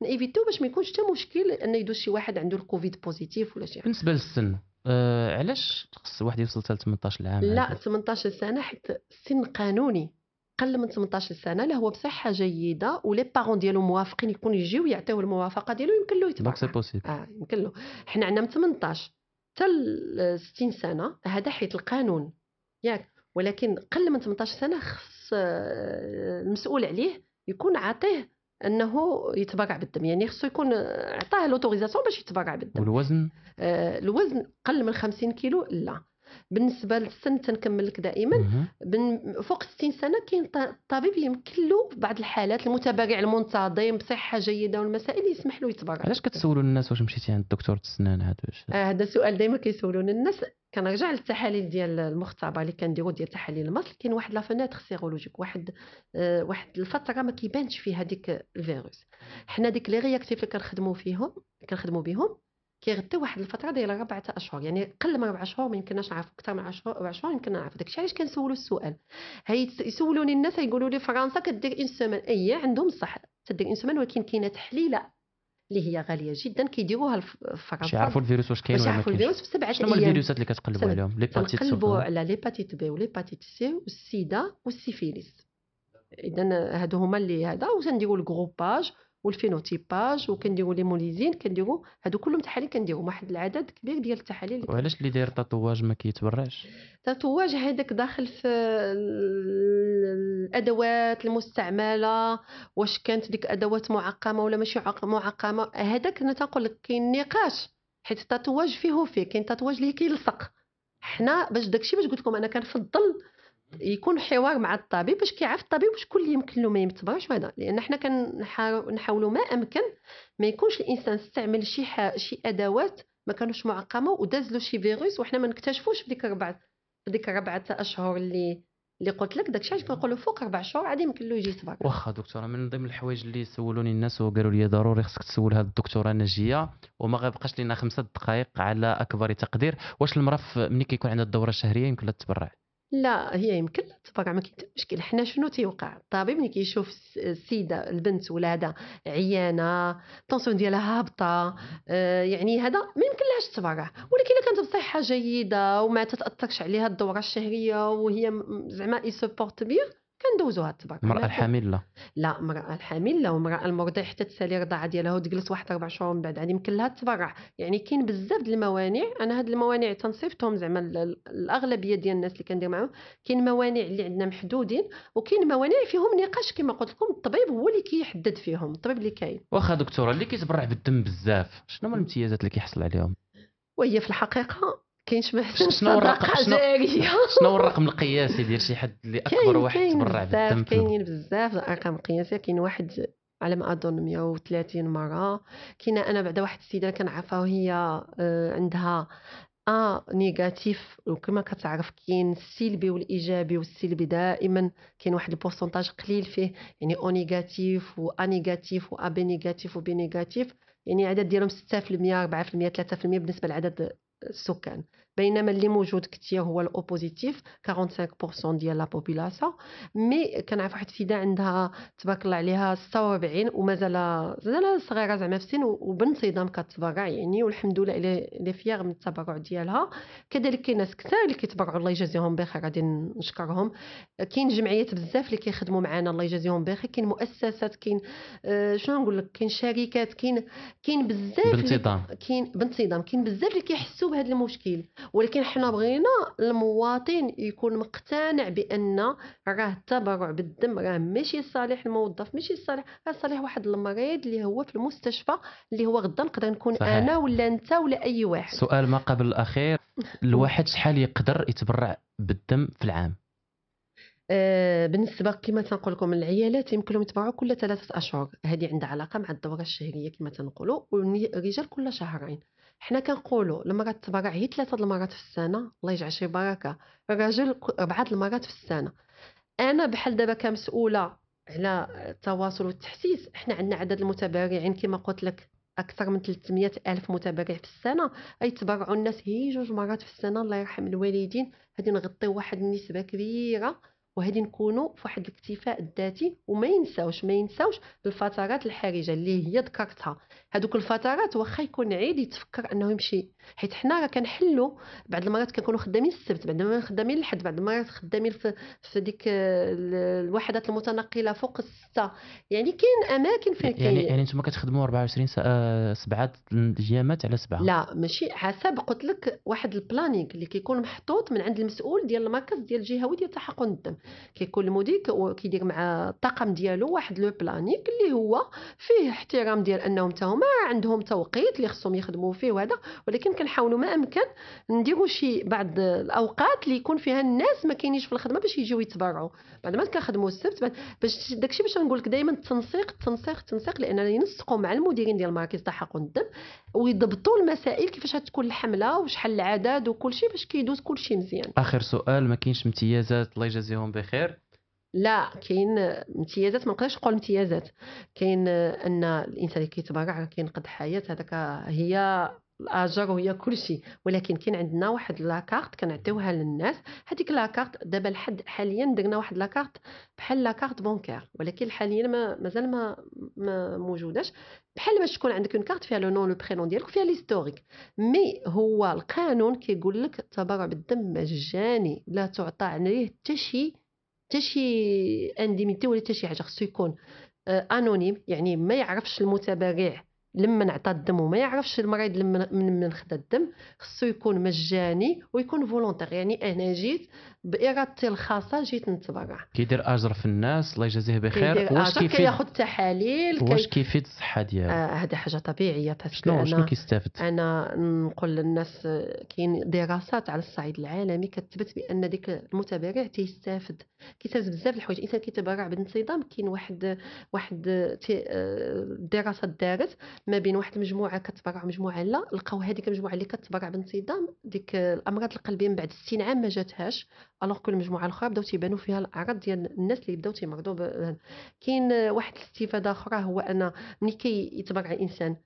كن éviter باش ما يكونش حتى مشكل أن يدوز شي واحد عنده الكوفيد positif ولا شي حاجة. بالنسبة للسن آه علاش خص الواحد يوصل حتى 18 عام لا 18 سنة حيت السن قانوني. قل من 18 سنة لا هو بصحة جيدة و les parents ديالو موافقين يكون يجيو يعطيوه الموافقة ديالو يمكن له يتبع c'est possible آه يمكن له. حنا عندنا من 18 حتى 60 سنة هذا حيت القانون. ياك ولكن قل من 18 سنة خص آه، المسؤول عليه يكون عاطيه أنه يتبرع بالدم. يعني خصو يكون عطاه l'autorisation باش يتبرع بالدم. والوزن؟ آه الوزن قل من 50 كيلو لا. بالنسبة للسن تنكمل لك دائما فوق 60 سنة كاين الطبيب يمكن له في بعض الحالات المتابع المنتظم بصحة جيدة والمسائل يسمح له يتبرع. علاش كتسولوا الناس واش مشيتي عند الدكتور السنان هذا؟ آه، هذا سؤال دائما كيسولون الناس. كنرجع للتحاليل ديال المختبر اللي كنديروا ديال تحاليل المصل. كاين واحد la fenêtre sérologique واحد آه، واحد الفترة ما كيبانش فيها ديك الفيروس. حنا ديك les réactifs اللي كنخدموا فيهم كنخدموا بهم كيغطيو واحد الفترة ديال ربعة اشهر يعني قل من ربع اشهر ما يمكنناش نعرفوا أكثر من 10 ربع اشهر يمكن نعرفوا داكشي علاش كنسولوا السؤال؟ هي يسولوني الناس يقولوا لي فرنسا كدير une semaine إي عندهم صح. تدير une semaine ولكن كاينة تحليلة اللي هي غالية جدا كيديروها في باش فرنسا يعرفوا الفيروس واش كاين باش ولا ما كاينش. الفيروس في سبعة شنو هما الفيروسات اللي كتقلبوا. عليهم؟ l'hépatite كنقلبوا على l'hépatite B و l'hépatite C والسيدا والسيفيليس. اذا هادو هما اللي هذا وتنديروا ال groupage وال phénotypage وكنديروا لي موليزين كنديروا هادو كلهم تحاليل كنديروا واحد العدد كبير ديال التحاليل. وعلاش اللي داير tatouage ما كيتبرعش؟ ال tatouage هذاك داخل في ال- الأدوات المستعملة واش كانت ديك أدوات معقمة ولا ماشي عق- معقمة. هذاك أنا تنقول لك كاين نقاش حيت ال tatouage فيه وفيه كاين tatouage اللي كيلصق. حنا باش داكشي باش قلت لكم أنا كنفضل يكون حوار مع الطبيب باش كيعرف الطبيب شكون اللي يمكن له ما يتبرعش وهذا. لأن حنا كنحاولوا ما أمكن ما يكونش الإنسان استعمل شي ح... شي أدوات ما كانوش معقمة وداز له شي فيروس وحنا ما نكتشفوش في ديك الربع في ديك الربعه أشهر اللي اللي قلت لك. داكشي علاش كنقولوا فوق أربع شهور عادي يمكن له يجي يتبرع. واخا دكتورة من ضمن الحوايج اللي سولوني الناس وقالوا لي ضروري خصك تسول هاد الدكتورة نجية وما غيبقاش لنا خمسة دقائق على أكبر تقدير. واش المراه ملي كيكون عندها الدورة الشهرية؟ يمكن لها تتبرع. لا هي يمكن تبرع ما كاين مشكل. حنا شنو تيوقع؟ الطبيب ملي كيشوف الس- السيدة البنت ولادها عيانة ال tension ديالها هابطة آه، يعني هذا ما يمكنلهاش تتبرع ولكن إلا كانت بصحة جيدة وما تتأثرش عليها الدورة الشهرية وهي زعما elle supporte bien كندوزوها المراه لكن- الحامل لا لا المراه الحامل لا والمراه المرضع حتى تسالي الرضاعه ديالها وتجلس واحد أربع شهور من بعد. عاد يمكن لها تبرع يعني كاين بزاف د الموانع. أنا هاد الموانع تنصيفتهم زعما ال- ال- الأغلبية ديال الناس اللي كندير معاهم. كاين موانع اللي عندنا محدودين وكاين موانع فيهم نقاش كما قلت لكم. الطبيب هو اللي كيحدد فيهم. الطبيب اللي كاين. واخا دكتورة اللي كيتبرع بالدم بزاف شنو هما الامتيازات اللي كيحصل عليهم؟ وهي في الحقيقة كاينش ما احسن شنو الرقم- شنو- الرقم القياسي ديال شي حد اللي أكبر كاين واحد كاين تبرع بالدم كاينين بزاف الأرقام القياسية. كاين واحد على ما أظن 130 مرة. كاينة أنا بعدا واحد السيدة كنعرفها وهي آه، عندها A négatif. وكما كتعرف كاين السلبي والإيجابي والسلبي دائما. كاين واحد ال pourcentage قليل فيه. يعني O négatif و A négatif و AB négatif و B négatif. يعني العدد ديالهم 6% 4% 3% بالنسبة لعدد السكان بينما اللي موجود كثير هو ال O positif 45% ديال la population mais كنعرف واحد السيده عندها تبارك الله عليها 46 ومازال مازال صغيرة زعما في السن وبانتظام كتبرع يعني والحمد لله اللي اللي فيغ من التبرع ديالها. كذلك كاين ناس كثار اللي كيتبرعوا الله يجازيهم بخير غادي نشكرهم. كاين جمعيات بزاف اللي كيخدموا معنا الله يجازيهم بخير. كاين مؤسسات كاين آه، شنو نقول لك؟ كاين شركات كاين كاين بزاف بانتظام كاين بانتظام كاين بزاف اللي كيحسوا بهذا المشكل. ولكن حنا بغينا المواطن يكون مقتنع بأن راه التبرع بالدم راه ماشي صالح الموظف ماشي صالح راه صالح واحد المريض اللي هو في المستشفى اللي هو غدا نقدر نكون صحيح. أنا ولا أنت ولا أي واحد. سؤال ما قبل الأخير (laughs) الواحد شحال يقدر يتبرع بالدم في العام؟ آه، بالنسبة كما تنقول لكم العيالات يمكن لهم يتبرعوا كل ثلاثة أشهر. هذه عندها علاقة مع الدورة الشهرية كما تنقولوا والرجال كل شهرين. حنا كنقولوا المراه تتبرع هي ثلاثة المرات في السنة الله يجعل شي بركة الرجل اربعه المرات في السنة. أنا بحال دابا كمسؤولة على التواصل والتحسيس إحنا عندنا عدد المتبرعين كما قلت لك أكثر من 300 ألف متبرع في السنة. أي تبرعوا الناس هي جوج مرات في السنة الله يرحم الوالدين. هذه نغطيو واحد النسبة كبيرة. وهذه نكونوا في واحد الاكتفاء الذاتي وما ينساوش ما ينساوش الفترات الحرجة اللي هي ذكرتها. هذوك الفترات واخا يكون عيد يتفكر أنه يمشي. حيت حنا راه كنحلوا بعض المرات كنكونوا خدامين السبت بعض المرات خدامين الحد بعض المرات خدامين في, في ديك آه، ال- الوحدات المتنقلة فوق الستة. يعني كاين أماكن فين يعني يعني أنتم كتخدموا 24 ساعه سبعة ايامات على سبعة. لا ماشي حسب قلت لك واحد ال planning اللي كيكون محطوط من عند المسؤول ديال المركز ديال الجهوي ديال تحقن الدم كيكون المدير كيدير مع الطاقم ديالو واحد le planning اللي هو فيه احترام ديال انهم تا هما عندهم توقيت اللي خصهم يخدموا فيه وهذا ولكن كنحاولوا ما أمكن نديروا شي بعض الأوقات اللي يكون فيها الناس ما كاينينش في الخدمة باش يجيو يتبرعوا. بعد ما كنخدموا السبت باش داكشي باش نقول لك دائما التنسيق التنسيق التنسيق لاننا ينسقوا مع المديرين ديال مراكز تحقن الدم ويضبطوا المسائل كيفاش غتكون الحملة وشحال العدد وكل شيء باش كيدوز كل شيء مزيان. آخر سؤال ما كاينش امتيازات الله يجازيهم بخير؟ لا كاين امتيازات ما نقدرش نقول امتيازات. كاين أن الإنسان اللي كيتبرع كينقذ حياة هذاك هي الأجر وهي كل شيء. ولكن كاين عندنا واحد la carte كنعطيوها للناس. هذيك la carte دابا لحد حاليا درنا واحد la carte بحال la carte bancaire ولكن حاليا ما مازال ما ما موجوداش. بحال باش تكون عندك une carte فيها le nom le prénom ديالك وفيها l'historique mais هو القانون كيقول لك التبرع بالدم مجاني لا تعطى عليه حتى شي حتى شي indemnité ولا حتى شي حاجة خصو يكون آه، anonyme يعني ما يعرفش المتبرع لما عطى الدم وما يعرفش المريض لما من من خدا الدم خصو يكون مجاني ويكون volontaire يعني أنا جيت بارادتي الخاصة جيت نتبرع. كيدير أجر في الناس الله يجازيه بخير. واش كيفيد كياخذ تحاليل واش كي... كيفيد الصحة ديالو؟ آه هذه حاجة طبيعية شنو شنو كيستافد؟ أنا نقول للناس كاين دراسات على الصعيد العالمي كتثبت بأن ديك المتبرع تيستافد. كيستافد بزاف الحوايج. الإنسان كيتبرع بانتظام كاين واحد واحد آه، دراسة دارت ما بين واحد المجموعة كتبرع ومجموعة لا. لقاو هذيك المجموعة اللي كتبرع بانتظام ديك الأمراض القلبية من بعد 60 عام ما جاتهاش. الوغ كل المجموعه الاخرى بداو تيبانوا فيها الاعراض ديال الناس اللي بداو تيمرضوا كاين واحد الاستفاده أخرى هو ان ملي كيتبرع الانسان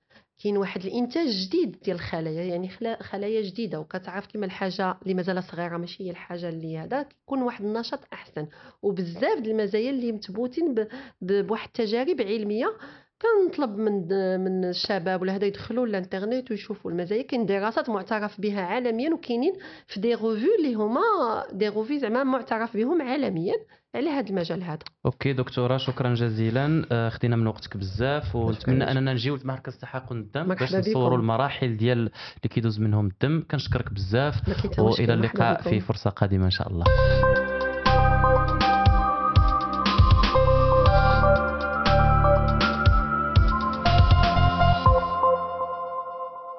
كاين واحد الانتاج جديد ديال الخلايا يعني خلا- خلايا جديده وكتعرف كيما الحاجة اللي مازال صغيره ماشي هي الحاجة اللي هذا كيكون واحد النشاط احسن وبزاف د المزايا اللي مثبوتين بواحد التجارب علميه كنطلب من من الشباب ولا هذا يدخلوا الانترنت ويشوفوا المزايا كاين دراسات معترف بها عالميا وكاينين في des revues اللي هما des revues زعما معترف بهم عالميا على هذا المجال هذا OK دكتورة شكرا جزيلا آه، خدينا من وقتك بزاف ونتمنى. أننا نجيو لمركز تحقن الدم باش. نصوروا المراحل ديال اللي كيدوز منهم الدم كنشكرك بزاف. وإلى اللقاء. في فرصة قادمة إن شاء الله